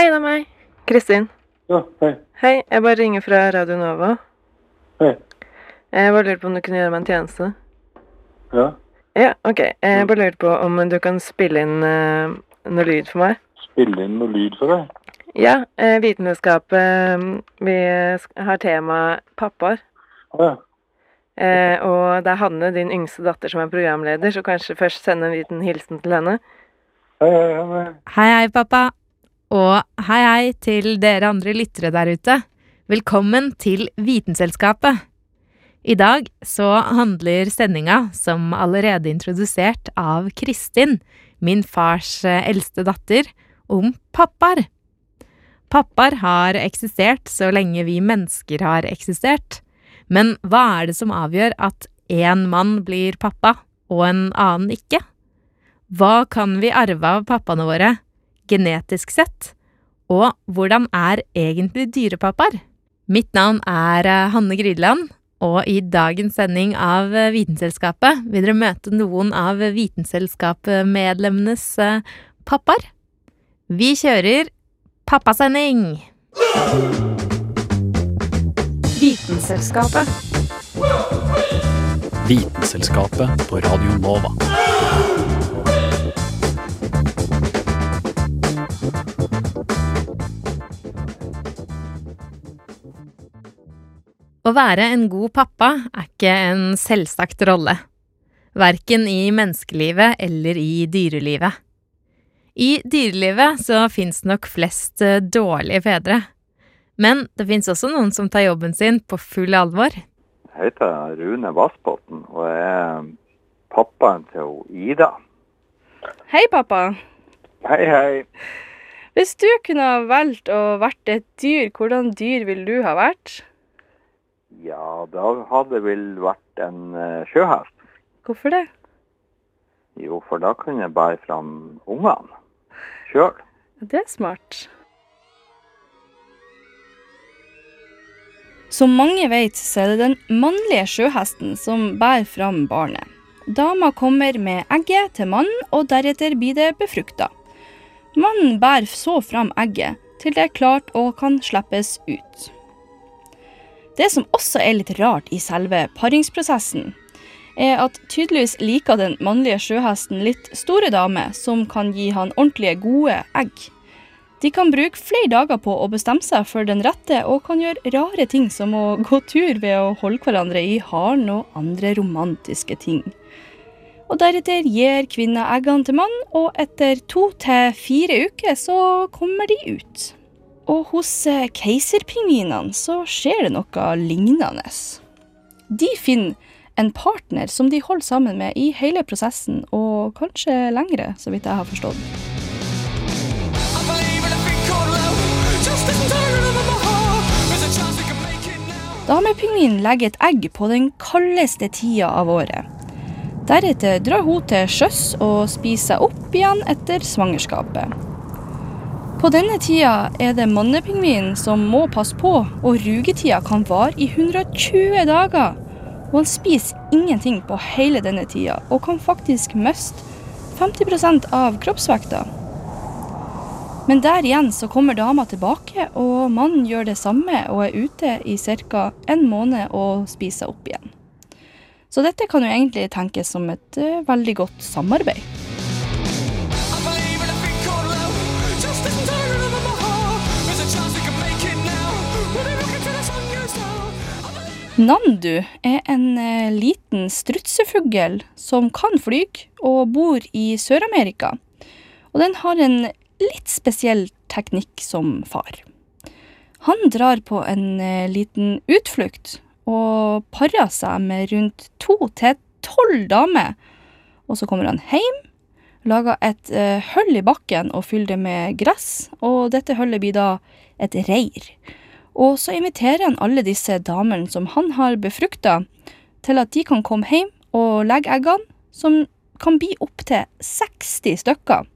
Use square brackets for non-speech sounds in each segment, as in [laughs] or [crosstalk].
Hei, det er meg. Kristin. Ja, hei. Hei, jeg bare ringer fra Radio Nova. Hei. Jeg bare lurer på om du kunne gjøre meg en tjeneste. Ja. Ja, ok. Jeg bare lurer på om du kan spille inn uh, noe lyd for meg. Spille inn noe lyd for deg? Ja, uh, Vitenskapet eh, Vi har tema pappaer. Ja. Eh, og det er Hanne, din yngste datter, som er programleder, så kanskje først sende en liten hilsen til henne. Hei, hei, hei. Hei, hei, pappa. Og hei, hei til dere andre lyttere der ute. Velkommen til Vitenselskapet. I dag så handler sendinga, som allerede introdusert av Kristin, min fars eh, eldste datter, om pappaer. Pappaer har eksistert så lenge vi mennesker har eksistert. Men hva er det som avgjør at én mann blir pappa, og en annen ikke? Hva kan vi arve av pappaene våre, genetisk sett? Og hvordan er egentlig dyrepappaer? Mitt navn er eh, Hanne Grydeland, og i dagens sending av eh, Vitenselskapet vil dere møte noen av Vitenselskapet-medlemmenes eh, pappaer. Vi kjører pappasending! Vitenselskapet. Vitenselskapet på Radio Nova. Å være en god pappa er ikke en selvsagt rolle, verken i menneskelivet eller i dyrelivet. I dyrelivet så fins nok flest eh, dårlige fedre, men det fins også noen som tar jobben sin på full alvor. Jeg heter Rune Vassbotn og jeg er pappaen til Ida. Hei, pappa. Hei, hei. Hvis du kunne ha valgt å vært et dyr, hvordan dyr ville du ha vært? Ja, da hadde det vel vært en eh, sjøhest. Hvorfor det? Jo, for da kunne jeg bære fram ungene sjøl. Det er smart. Som mange vet, så er det den mannlige sjøhesten som bærer fram barnet. Dama kommer med egget til mannen, og deretter blir det befrukta. Mannen bærer så fram egget til det er klart og kan slippes ut. Det som også er litt rart i selve paringsprosessen, er at tydeligvis liker den mannlige sjøhesten litt store damer som kan gi han ordentlige, gode egg. De kan bruke flere dager på å bestemme seg for den rette, og kan gjøre rare ting som å gå tur ved å holde hverandre i haren og andre romantiske ting. Og Deretter gir kvinna eggene til mannen, og etter to til fire uker så kommer de ut. Og hos eh, keiserpingvinene så skjer det noe lignende. De finner en partner som de holder sammen med i hele prosessen, og kanskje lengre, så vidt jeg har forstått. Damepingvinen legger et egg på den kaldeste tida av året. Deretter drar hun til sjøs og spiser seg opp igjen etter svangerskapet. På denne tida er det mannepingvinen som må passe på, og rugetida kan vare i 120 dager. Og han spiser ingenting på hele denne tida, og kan faktisk miste 50% av kroppsvekta. Men der igjen så kommer dama tilbake, og mannen gjør det samme og er ute i ca. en måned og spiser opp igjen. Så dette kan jo egentlig tenkes som et eh, veldig godt samarbeid. Nandu er en eh, liten strutsefugl som kan fly og bor i Sør-Amerika. Og den har en litt spesiell teknikk som far. Han drar på en eh, liten utflukt og parer seg med rundt to til tolv damer. Og så kommer han hjem, lager et eh, hull i bakken og fyller det med gress, og dette hullet blir da et reir. Og så inviterer han alle disse damene som han har befrukta, til at de kan komme hjem og legge eggene, som kan bli opptil 60 stykker.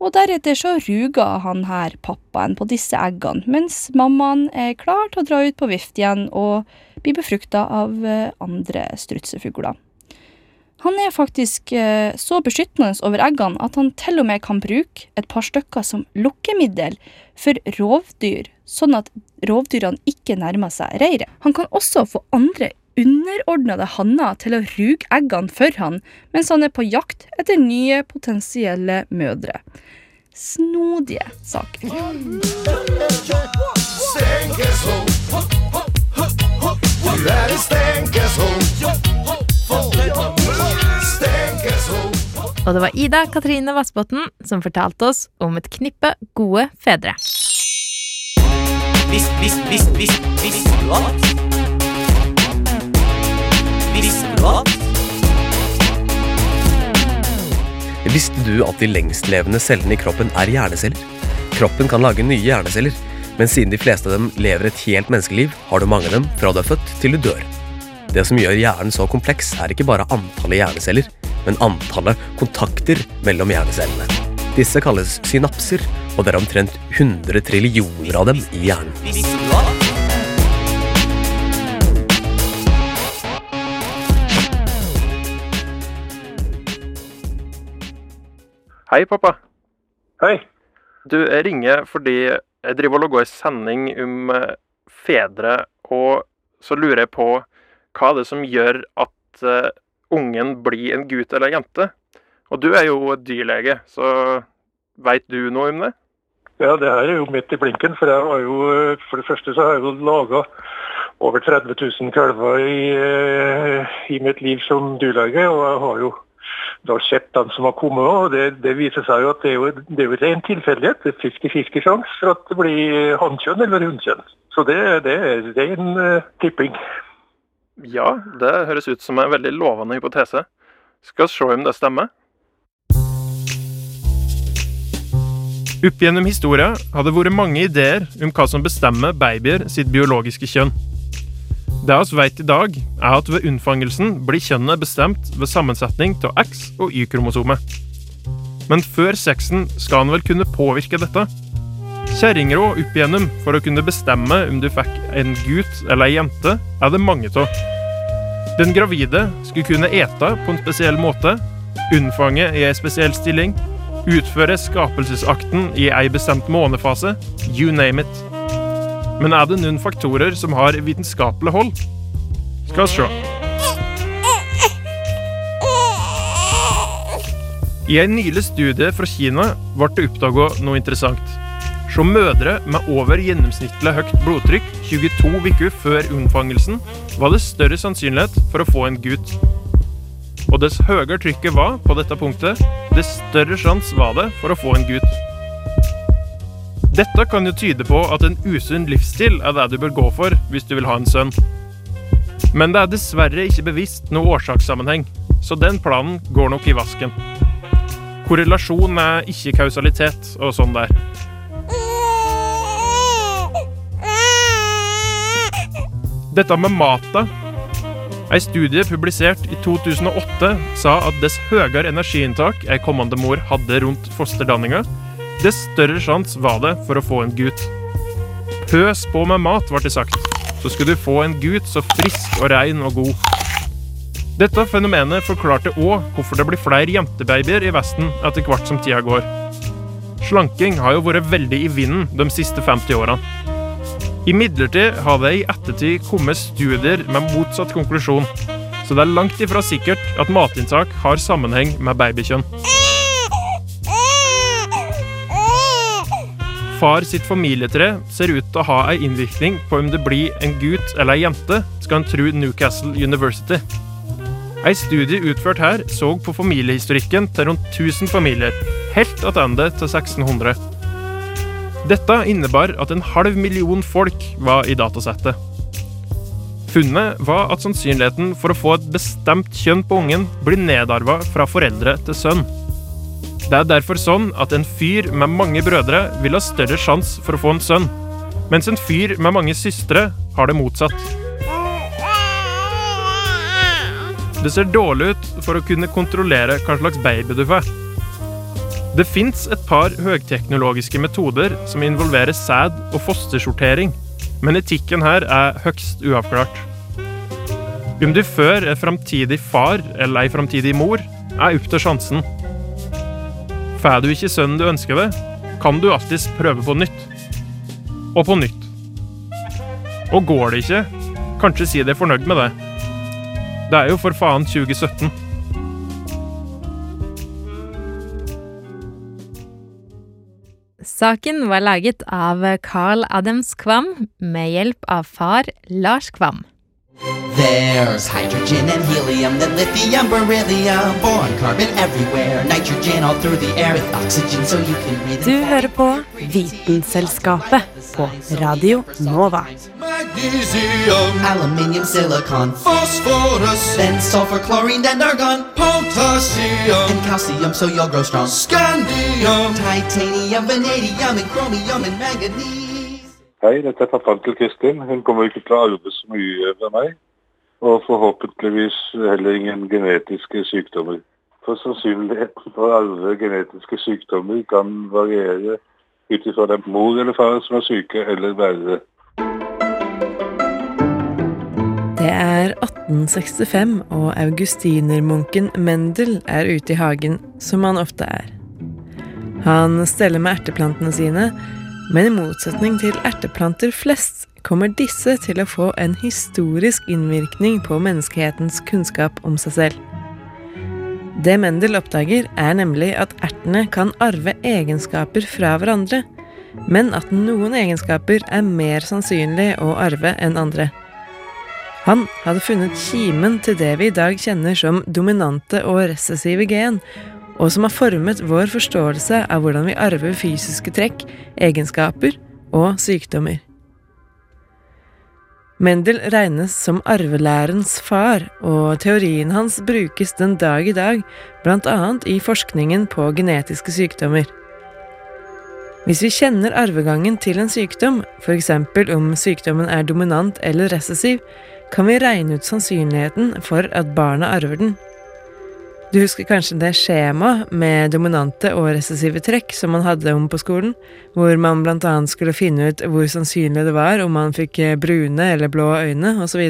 Og deretter så ruger han her pappaen på disse eggene, mens mammaen er klar til å dra ut på vift igjen og bli befrukta av eh, andre strutsefugler. Han er faktisk eh, så beskyttende over eggene at han til og med kan bruke et par stykker som lukkemiddel for rovdyr, sånn at rovdyrene ikke nærmer seg reiret. Han kan også få andre underordnede hanner til å ruge eggene for han, mens han er på jakt etter nye potensielle mødre. Snodige saker. Og det var Ida Katrine Vassbotn som fortalte oss om et knippe gode fedre. Visst, visst, visst, visst, visste du at? Visste du at? Visste du at de lengstlevende cellene i kroppen er hjerneceller? Kroppen kan lage nye hjerneceller, men siden de fleste av dem lever et helt menneskeliv, har du mange av dem fra du er født til du dør. Det som gjør hjernen så kompleks, er ikke bare antallet hjerneceller, men antallet kontakter mellom hjernecellene. Disse kalles synapser, og det er omtrent 100 trillioner av dem i hjernen. Hei, pappa. Hei. Du, jeg ringer fordi jeg driver og går i sending om eh, fedre, og så lurer jeg på hva er det som gjør at uh, ungen blir en gutt eller en jente. Og du er jo dyrlege, så veit du noe om det? Ja, det her er jo midt i blinken, for jeg har jo, for det første så har jeg jo laga over 30 000 kalver i, eh, i mitt liv som dyrlege, og jeg har jo da sett dem som har kommet, og det, det viser seg jo at det er jo, det er jo ren tilfeldighet. Det er 50-50 sjanse for at det blir hannkjønn eller hunnkjønn. Så det, det er ren uh, tipping. Ja, det høres ut som en veldig lovende hypotese. Skal vi se om det stemmer. Opp gjennom historia har det vært mange ideer om hva som bestemmer babyer sitt biologiske kjønn. Det vi vet i dag, er at ved unnfangelsen blir kjønnet bestemt ved sammensetning av X- og Y-kromosomet. Men før sexen skal en vel kunne påvirke dette? Kjerringråd opp igjennom for å kunne bestemme om du fikk en gutt eller ei jente, er det mange av. Den gravide skulle kunne ete på en spesiell måte, unnfange i ei spesiell stilling, utføre skapelsesakten i ei bestemt månefase, you name it. Men er det noen faktorer som har vitenskapelig hold? Skal vi se. I en nylig studie fra Kina ble det oppdaget noe interessant. Så mødre med over gjennomsnittlig høyt blodtrykk 22 uker før unnfangelsen var det større sannsynlighet for å få en gutt. Og dess høyere trykket var på dette punktet, dess større sjanse var det for å få en gutt. Dette kan jo tyde på at en usunn livsstil er det du bør gå for hvis du vil ha en sønn. Men det er dessverre ikke bevisst noe årsakssammenheng, så den planen går nok i vasken. Korrelasjon er ikke kausalitet og sånn der. Dette med mat, da. Ei studie publisert i 2008 sa at dess høyere energiinntak ei kommende mor hadde rundt fosterdanninga, dess større sjanse var det for å få en gutt. Pøs på med mat, ble det sagt, så skulle du få en gutt så frisk og rein og god. Dette fenomenet forklarte òg hvorfor det blir flere jentebabyer i Vesten etter hvert som tida går. Slanking har jo vært veldig i vinden de siste 50 årene. Imidlertid har det i ettertid kommet studier med motsatt konklusjon, så det er langt ifra sikkert at matinntak har sammenheng med babykjønn. Far sitt familietre ser ut til å ha ei innvirkning på om det blir en gutt eller ei jente, skal en tro Newcastle University. Ei studie utført her så på familiehistorikken til rundt 1000 familier, helt tilbake til 1600. Dette innebar at en halv million folk var i datasettet. Funnet var at sannsynligheten for å få et bestemt kjønn på ungen blir nedarva fra foreldre til sønn. Det er derfor sånn at en fyr med mange brødre vil ha større sjanse for å få en sønn, mens en fyr med mange søstre har det motsatt. Det ser dårlig ut for å kunne kontrollere hva slags baby du får. Det fins et par høyteknologiske metoder som involverer sæd og fostersortering, men etikken her er høgst uavklart. Om du før er framtidig far eller ei framtidig mor, er opp til sjansen. Får du ikke sønnen du ønsker deg, kan du alltids prøve på nytt. Og på nytt. Og går det ikke, kanskje si deg fornøyd med det. Det er jo for faen 2017. Saken var laget av Carl Adams Kvam med hjelp av far Lars Kvam. There's hydrogen and helium, then lithium, beryllium, boron, carbon everywhere, nitrogen all through the air with oxygen so you can breathe. Du hører på Vitenselskapet på Radio Nova. Magnesium, aluminium, silicon, phosphorus, then sulfur, chlorine, then argon, potassium, and calcium so you'll grow strong. Scandium, titanium, vanadium, and chromium, and manganese. Hei, dette er pappaen til Kristin. Hun kommer ikke til å arve så mye ved meg. Og forhåpentligvis heller ingen genetiske sykdommer. For sannsynligheten for arve genetiske sykdommer kan variere ut ifra det er mor eller far som er syke, eller verre. Det er 1865, og augustinermunken Mendel er ute i hagen, som han ofte er. Han steller med erteplantene sine, men i motsetning til erteplanter flest kommer disse til å få en historisk innvirkning på menneskehetens kunnskap om seg selv. Det Mendel oppdager, er nemlig at ertene kan arve egenskaper fra hverandre, men at noen egenskaper er mer sannsynlig å arve enn andre. Han hadde funnet kimen til det vi i dag kjenner som dominante og recessive gen, og som har formet vår forståelse av hvordan vi arver fysiske trekk, egenskaper og sykdommer. Mendel regnes som arvelærens far, og teorien hans brukes den dag i dag, bl.a. i forskningen på genetiske sykdommer. Hvis vi kjenner arvegangen til en sykdom, f.eks. om sykdommen er dominant eller recessiv, kan vi regne ut sannsynligheten for at barna arver den. Du husker kanskje det skjemaet med dominante og recessive trekk som man hadde om på skolen, hvor man blant annet skulle finne ut hvor sannsynlig det var om man fikk brune eller blå øyne, osv.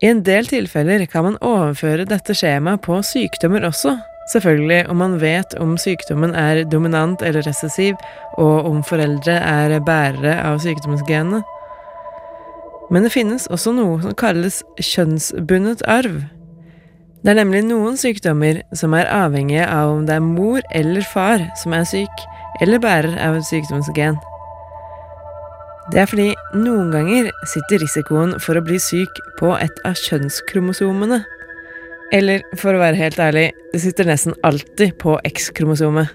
I en del tilfeller kan man overføre dette skjemaet på sykdommer også, selvfølgelig om man vet om sykdommen er dominant eller recessiv, og om foreldre er bærere av sykdomsgenene. Men det finnes også noe som kalles kjønnsbundet arv. Det er nemlig noen sykdommer som er avhengige av om det er mor eller far som er syk, eller bærer av et sykdomsgen. Det er fordi noen ganger sitter risikoen for å bli syk på et av kjønnskromosomene. Eller for å være helt ærlig, det sitter nesten alltid på X-kromosomet.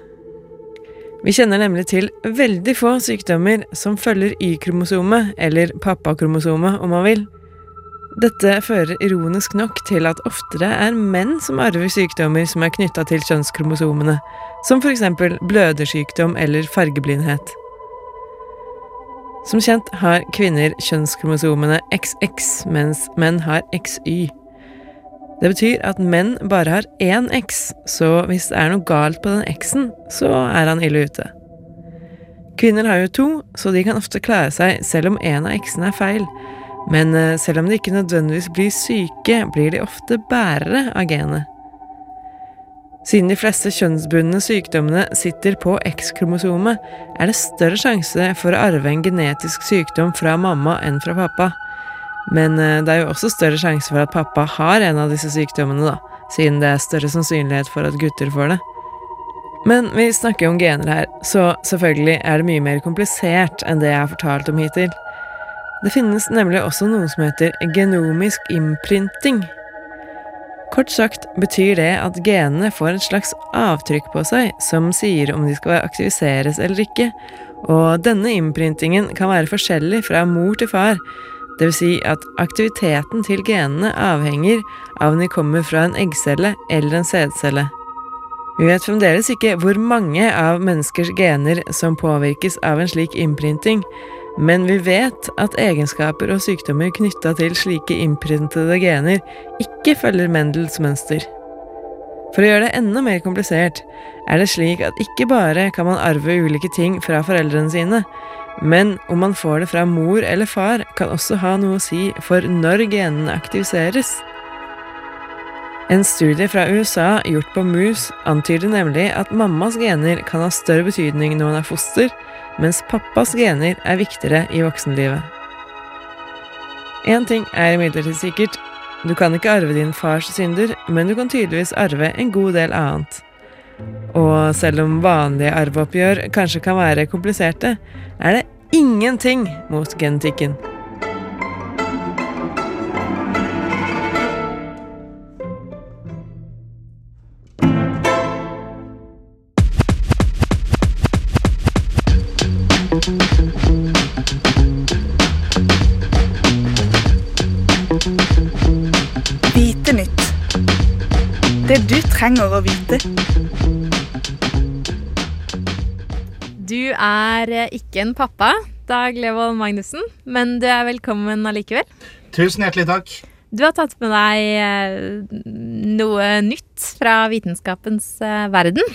Vi kjenner nemlig til veldig få sykdommer som følger Y-kromosomet, eller pappakromosomet om man vil. Dette fører ironisk nok til at oftere er menn som arver sykdommer som er knytta til kjønnskromosomene, som f.eks. blødersykdom eller fargeblindhet. Som kjent har kvinner kjønnskromosomene XX, mens menn har XY. Det betyr at menn bare har én X, så hvis det er noe galt på den X-en, så er han ille ute. Kvinner har jo to, så de kan ofte klare seg selv om en av X-ene er feil, men eh, selv om de ikke nødvendigvis blir syke, blir de ofte bærere av genet. Siden de fleste kjønnsbundne sykdommene sitter på X-kromosomet, er det større sjanse for å arve en genetisk sykdom fra mamma enn fra pappa. Men eh, det er jo også større sjanse for at pappa har en av disse sykdommene, da, siden det er større sannsynlighet for at gutter får det. Men vi snakker jo om gener her, så selvfølgelig er det mye mer komplisert enn det jeg har fortalt om hittil. Det finnes nemlig også noe som heter genomisk imprinting. Kort sagt betyr det at genene får et slags avtrykk på seg som sier om de skal aktiviseres eller ikke, og denne imprintingen kan være forskjellig fra mor til far, dvs. Si at aktiviteten til genene avhenger av om de kommer fra en eggcelle eller en sædcelle. Vi vet fremdeles ikke hvor mange av menneskers gener som påvirkes av en slik innprinting, men vi vet at egenskaper og sykdommer knytta til slike innprintede gener ikke følger Mendels mønster. For å gjøre det enda mer komplisert er det slik at ikke bare kan man arve ulike ting fra foreldrene sine, men om man får det fra mor eller far, kan også ha noe å si for når genene aktiviseres. En studie fra USA gjort på mus antyder nemlig at mammas gener kan ha større betydning når man er foster, mens pappas gener er viktigere i voksenlivet. Én ting er imidlertid sikkert. Du kan ikke arve din fars synder, men du kan tydeligvis arve en god del annet. Og selv om vanlige arveoppgjør kanskje kan være kompliserte, er det ingenting mot genetikken. Trenger å vite. Du er eh, ikke en pappa, Dag Levold Magnussen, men du er velkommen allikevel. Tusen hjertelig takk. Du har tatt med deg eh, noe nytt fra vitenskapens eh, verden.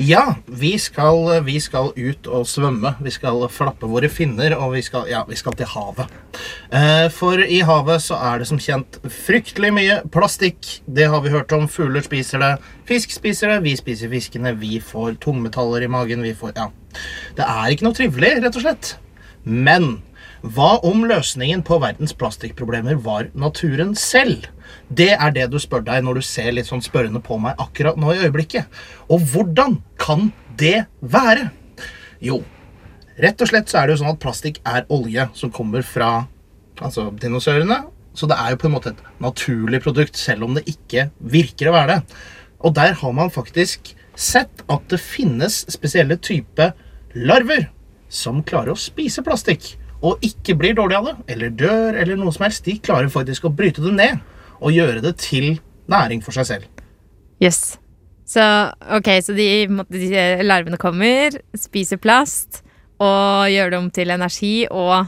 Ja, vi skal, vi skal ut og svømme. Vi skal flappe våre finner, og vi skal, ja, vi skal til havet. Eh, For i havet så er det som kjent fryktelig mye plastikk. Det har vi hørt om. Fugler spiser det, fisk spiser det, vi spiser fiskene, vi får tungmetaller i magen, vi får Ja. Det er ikke noe trivelig, rett og slett. Men hva om løsningen på verdens plastikkproblemer var naturen selv? Det er det du spør deg når du ser litt sånn spørrende på meg akkurat nå i øyeblikket. Og hvordan kan det være? Jo, rett og slett så er det jo sånn at plastikk er olje som kommer fra altså dinosaurene. Så det er jo på en måte et naturlig produkt, selv om det ikke virker å være det. Og der har man faktisk sett at det finnes spesielle typer larver som klarer å spise plastikk og ikke blir dårlig av det, eller dør, eller noe som helst. De klarer faktisk å bryte det ned og gjøre det til næring for seg selv. Jøss. Så ok, så de, de larvene kommer, spiser plast og gjør det om til energi, og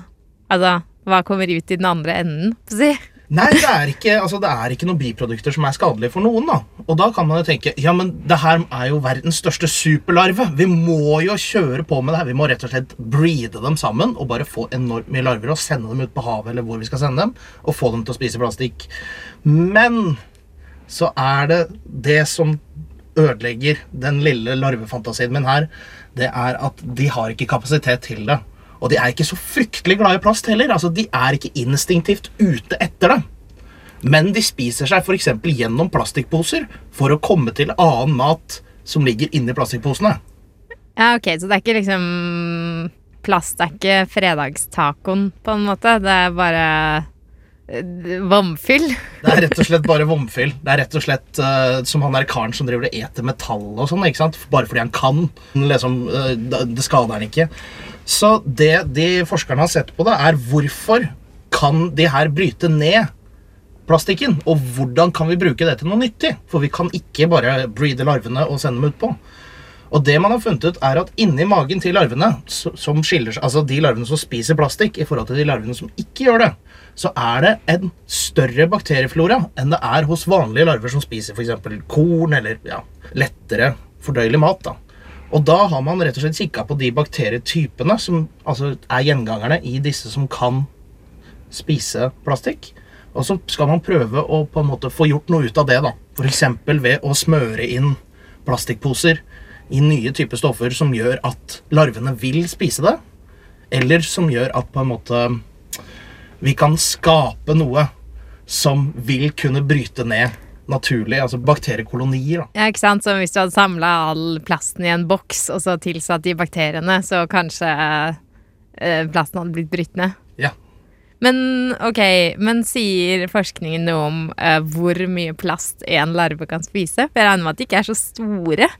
altså Hva kommer ut i den andre enden, på å si? Nei, det er, ikke, altså, det er ikke noen biprodukter som er skadelige for noen. da. Og da kan man jo tenke ja, men det her er jo verdens største superlarve. Vi må jo kjøre på med det her. Vi må rett og slett breede dem sammen og bare få enormt mye larver og sende dem ut på havet eller hvor vi skal sende dem, og få dem til å spise plastikk. Men så er det det som ødelegger den lille larvefantasien min her, det er at de har ikke kapasitet til det. Og de er ikke så fryktelig glad i plast heller. altså De er ikke instinktivt ute etter det. Men de spiser seg f.eks. gjennom plastikkposer for å komme til annen mat som ligger inni plastikkposene. Ja, ok, så det er ikke liksom Plast er ikke fredagstacoen, på en måte. Det er bare eh, vomfyll. [laughs] Det er rett og slett bare vomfyll. Det er rett og slett uh, som han der karen som driver og eter metall og sånn. ikke sant? Bare fordi han kan. Liksom, uh, det skader han ikke. Så det de forskerne har sett på, det er hvorfor kan de her bryte ned plastikken? Og hvordan kan vi bruke det til noe nyttig? For vi kan ikke bare breede larvene og sende dem utpå. Og det man har funnet ut, er at inni magen til larvene, som skiller seg, altså de larvene som spiser plastikk, i forhold til de larvene som ikke gjør det, så er det en større bakterieflora enn det er hos vanlige larver som spiser f.eks. korn eller ja, lettere fordøyelig mat. da. Og da har man rett og slett kikka på de bakterietypene som altså, er gjengangerne i disse som kan spise plastikk. Og så skal man prøve å på en måte få gjort noe ut av det. da. F.eks. ved å smøre inn plastikkposer i nye typer stoffer som gjør at larvene vil spise det. Eller som gjør at på en måte vi kan skape noe som vil kunne bryte ned naturlig, altså bakteriekolonier. da. Ja, ikke sant? Så hvis du hadde samla all plasten i en boks, og så tilsatt de bakteriene, så kanskje eh, plasten hadde blitt brutt ned? Ja. Men ok, men sier forskningen noe om eh, hvor mye plast en larve kan spise? For jeg regner med at de ikke er så store.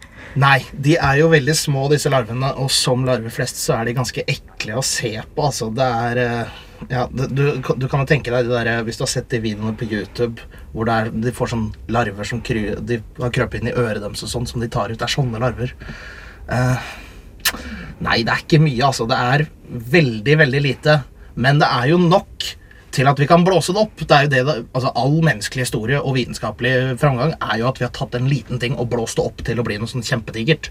Nei, de er jo veldig små, disse larvene, og som larver flest så er de ganske ekle å se på. altså. Det er, eh, Ja, du, du kan jo tenke deg der, Hvis du har sett de videoene på YouTube hvor er, de får sånn larver som kry, de har krøpet inn i øret deres og sånn, som de tar ut. Det er sånne larver. Eh, nei, det er ikke mye, altså. Det er veldig, veldig lite. Men det er jo nok til at vi kan blåse det opp. Det er jo det altså All menneskelig historie og vitenskapelig framgang er jo at vi har tatt en liten ting og blåst det opp til å bli noe sånn kjempedigert.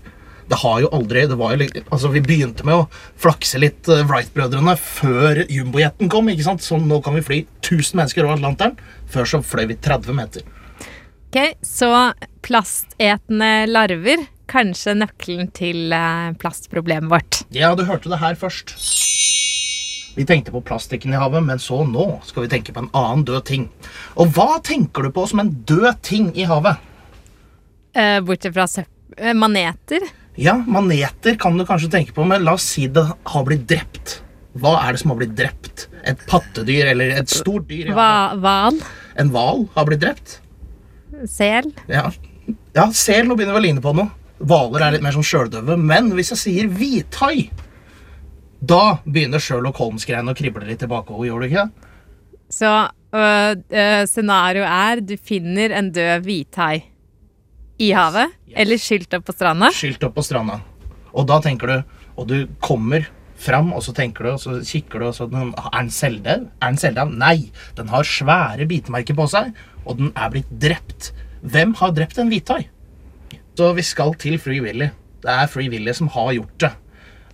Det har jo aldri det var jo, altså Vi begynte med å flakse litt eh, Wright-brødrene før jumbojeten kom. ikke sant? Så nå kan vi fly 1000 mennesker over Atlanteren. Før så fløy vi 30 meter. Ok, så plastetende larver. Kanskje nøkkelen til eh, plastproblemet vårt. Ja, du hørte det her først. Vi tenkte på plastikken i havet, men så nå skal vi tenke på en annen død ting. Og hva tenker du på som en død ting i havet? Eh, bortsett fra søpp- maneter. Ja, maneter kan du kanskje tenke på, men la oss si det har blitt drept. Hva er det som har blitt drept? Et pattedyr eller et stort dyr Ja. Hva- Hval. En hval har blitt drept? Sel. Ja, ja sel, nå begynner vi å ligne på noe. Hvaler er litt mer sånn sjøldøve. Men hvis jeg sier hvithai, da begynner Sherlock Holmes-greiene å krible litt tilbake. og Gjør du ikke det? Så øh, øh, scenarioet er du finner en død hvithai i havet, eller skylt opp på stranda. Skylt opp på stranda. Og da tenker du Og du kommer fram, og så tenker du, og så kikker du, og så den, Er den selvdød? Er den selvdød? Nei. Den har svære bitemerker på seg, og den er blitt drept. Hvem har drept en hvithai? Så vi skal til Free Willy. Det er Free Willy som har gjort det.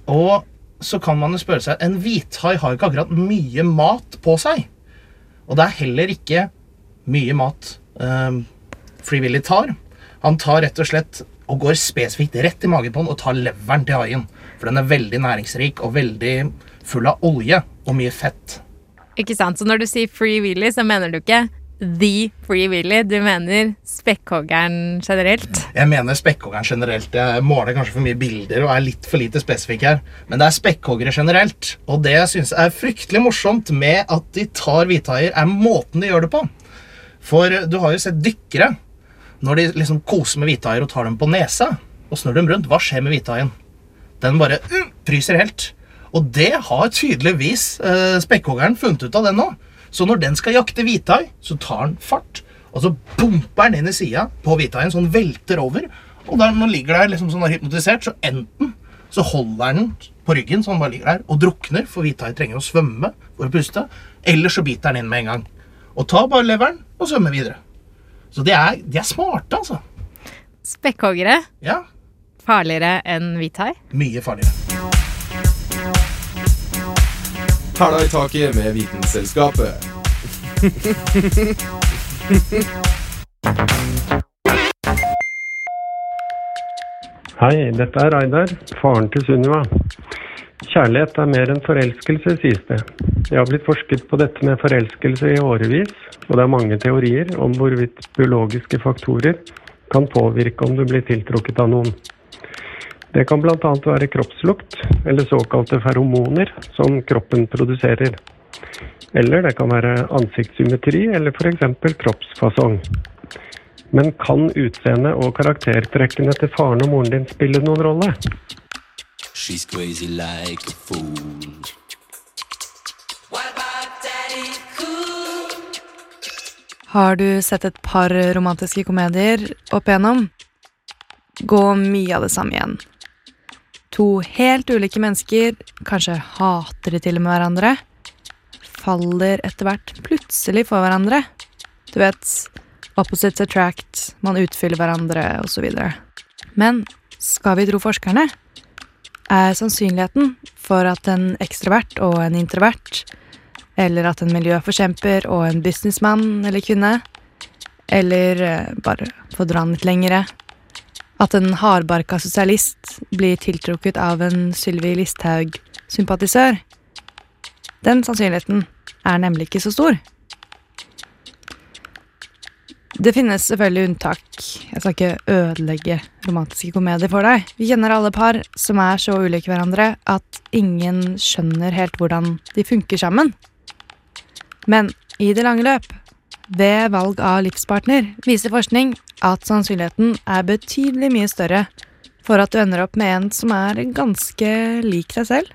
Og så kan man jo spørre seg En hvithai har ikke akkurat mye mat på seg. Og det er heller ikke mye mat um, Free Willy tar. Han tar rett og slett og går spesifikt rett i magen på den og tar leveren til haien. For den er veldig næringsrik og veldig full av olje og mye fett. Ikke sant? Så når du sier Free Willy, så mener du ikke The Free Willy, du mener spekkhoggeren generelt. Jeg mener spekkhoggeren generelt. Jeg måler kanskje for mye bilder og er litt for lite spesifikk her. Men det er spekkhoggere generelt. Og det jeg syns er fryktelig morsomt med at de tar hvithaier, er måten de gjør det på. For du har jo sett dykkere når de liksom koser med hvithaier og tar dem på nesa og snur dem rundt. Hva skjer med hvithaien? Den bare uh, fryser helt. Og det har tydeligvis uh, spekkhoggeren funnet ut av den nå. Så når den skal jakte hvithai, så tar den fart, og så bumper den inn i sida på hvithaien, så den velter over. Og når den ligger der liksom sånn hypnotisert, så enten så holder den på ryggen, så den bare ligger der og drukner, for hvithai trenger å svømme for å puste, eller så biter den inn med en gang. Og tar bare leveren og svømmer videre. Så de er, de er smarte, altså. Spekkhoggere. Ja. Farligere enn hvithai. Mye farligere. Hæla i taket med Vitenselskapet. Hei, dette er Reidar, faren til Sunniva. Kjærlighet er mer enn forelskelse, sies det. Jeg har blitt forsket på dette med forelskelse i årevis, og det er mange teorier om hvorvidt biologiske faktorer kan påvirke om du blir tiltrukket av noen. Det kan bl.a. være kroppslukt, eller såkalte feromoner, som kroppen produserer. Eller det kan være ansiktssymmetri, eller f.eks. kroppsfasong. Men kan utseende og karaktertrekkene til faren og moren din spille noen rolle? She's crazy like a fool. Har du sett et par romantiske komedier opp igjennom? Gå mye av det samme igjen. To helt ulike mennesker, kanskje hater de til og med hverandre, faller etter hvert plutselig for hverandre. Du vet, opposites attract, man utfyller hverandre, osv. Men skal vi tro forskerne, er sannsynligheten for at en ekstrovert og en introvert eller at en miljøforkjemper og en businessmann eller kvinne, eller eh, bare for dra den litt lengre, at en hardbarka sosialist blir tiltrukket av en Sylvi Listhaug-sympatisør. Den sannsynligheten er nemlig ikke så stor. Det finnes selvfølgelig unntak. Jeg skal ikke ødelegge romantiske komedier for deg. Vi kjenner alle par som er så ulike hverandre at ingen skjønner helt hvordan de funker sammen. Men i det lange løp, ved valg av livspartner, viser forskning at sannsynligheten er betydelig mye større for at du ender opp med en som er ganske lik deg selv.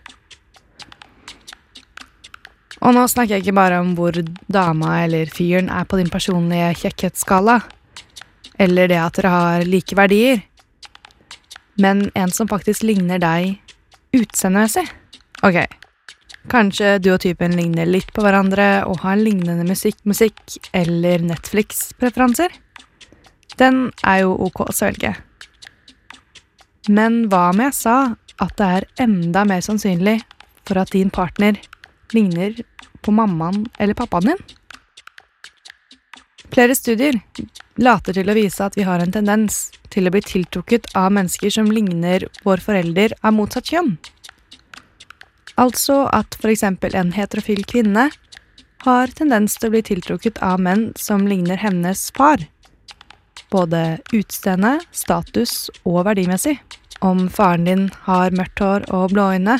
Og nå snakker jeg ikke bare om hvor dama eller fyren er på din personlige kjekkhetsskala, eller det at dere har like verdier, men en som faktisk ligner deg utseendemessig. Ok, kanskje du og typen ligner litt på hverandre og har lignende musikk, musikk eller Netflix-preferanser. Den er jo ok å svelge. Men hva om jeg sa at det er enda mer sannsynlig for at din partner ligner på mammaen eller pappaen din? Flere studier later til å vise at vi har en tendens til å bli tiltrukket av mennesker som ligner vår forelder av motsatt kjønn. Altså at eksempel en heterofil kvinne har tendens til å bli tiltrukket av menn som ligner hennes far. Både utseende, status og verdimessig. Om faren din har mørkt hår og blå øyne,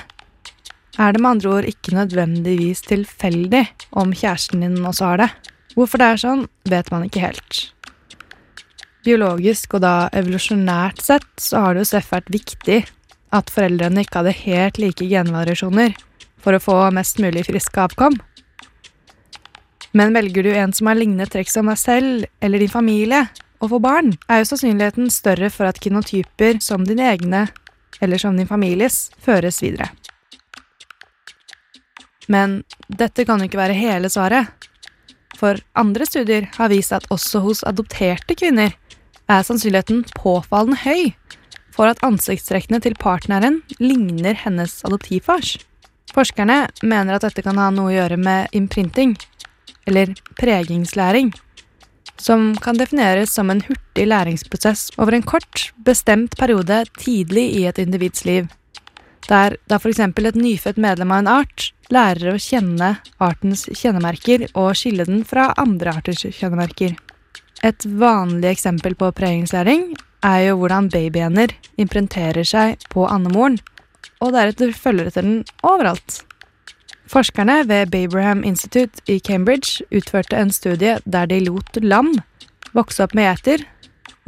er det med andre ord ikke nødvendigvis tilfeldig om kjæresten din også har det. Hvorfor det er sånn, vet man ikke helt. Biologisk og da evolusjonært sett så har det jo selvfølgelig vært viktig at foreldrene ikke hadde helt like genvariasjoner for å få mest mulig friske avkom. Men velger du en som har lignende trekk som deg selv eller din familie, og får barn, er jo sannsynligheten større for at kinotyper som dine egne eller som din families føres videre. Men dette kan jo ikke være hele svaret. For andre studier har vist at også hos adopterte kvinner er sannsynligheten påfallende høy for at ansiktstrekkene til partneren ligner hennes adoptivfars. Forskerne mener at dette kan ha noe å gjøre med imprinting, eller pregingslæring, som kan defineres som en hurtig læringsprosess over en kort, bestemt periode tidlig i et individs liv, der da f.eks. et nyfødt medlem av en art lærer å kjenne artens kjennemerker og skille den fra andre arters kjennemerker. Et vanlig eksempel på pregingslæring er jo hvordan babyhender imprenterer seg på andemoren, og deretter følger etter den overalt. Forskerne ved Babraham Institute i Cambridge utførte en studie der de lot lam vokse opp med geiter,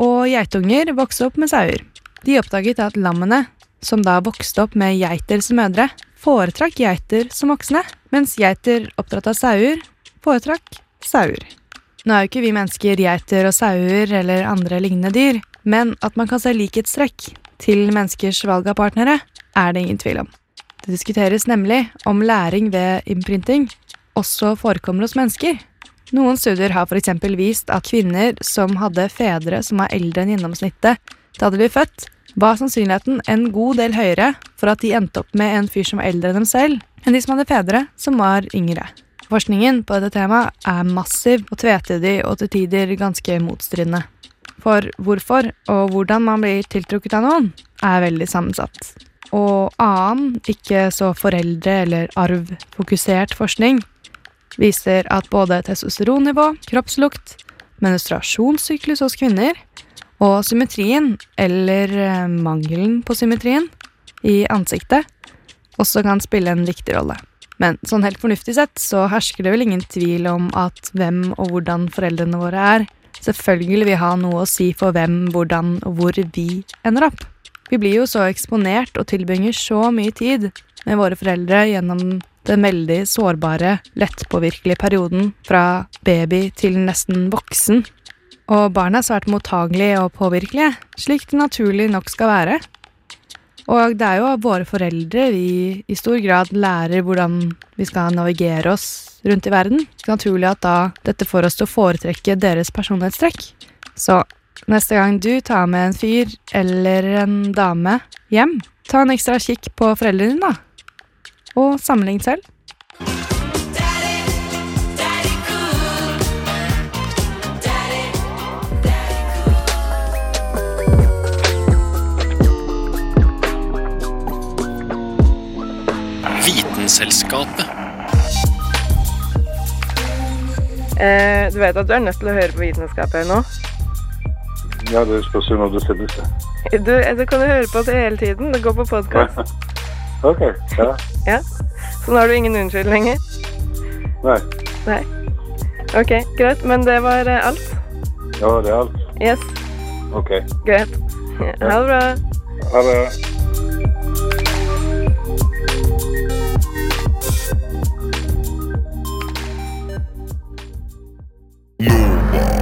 og geitunger vokse opp med sauer. De oppdaget at lammene, som da vokste opp med geiter som mødre, foretrakk geiter som voksne, mens geiter oppdratt av sauer foretrakk sauer. Nå er jo ikke vi mennesker geiter og sauer eller andre lignende dyr, men at man kan se likhetstrekk til menneskers valg av partnere, er det ingen tvil om. Det diskuteres nemlig om læring ved imprinting også forekommer hos mennesker. Noen studier har f.eks. vist at kvinner som hadde fedre som var eldre enn gjennomsnittet da de ble født, var sannsynligheten en god del høyere for at de endte opp med en fyr som var eldre enn dem selv, enn de som hadde fedre som var yngre. Forskningen på dette temaet er massiv og tvetydig og til tider ganske motstridende. For hvorfor og hvordan man blir tiltrukket av noen, er veldig sammensatt. Og annen, ikke så foreldre- eller arvfokusert forskning viser at både testosteronnivå, kroppslukt, menstruasjonssyklus hos kvinner og symmetrien, eller eh, mangelen på symmetrien, i ansiktet også kan spille en viktig rolle. Men sånn helt fornuftig sett så hersker det vel ingen tvil om at hvem og hvordan foreldrene våre er, selvfølgelig vil ha noe å si for hvem, hvordan og hvor vi ender opp. Vi blir jo så eksponert og tilbringer så mye tid med våre foreldre gjennom den veldig sårbare, lettpåvirkelige perioden fra baby til nesten voksen. Og barn er svært mottagelige og påvirkelige, slik det naturlig nok skal være. Og det er jo våre foreldre vi i stor grad lærer hvordan vi skal navigere oss rundt i verden. Det er naturlig at da dette får oss til å foretrekke deres personlighetstrekk. Så neste gang du tar med en fyr eller en dame hjem, ta en ekstra kikk på foreldrene dine, da. Og sammenlign selv. Vitenselskapet. Eh, du vet at du er nødt til å høre på Vitenskapet nå? Ja, det spørs jo når du sendes. seg. Du, eh, du kan jo høre på det hele tiden. Det går på podkast. [laughs] Ok, ja. Ja. Så nå har du ingen unnskyld lenger? Nei. Nei. Ok, greit. Men det var eh, alt? Ja, det er alt. Yes, Ok. greit. Ha det bra. Ha det. Nova.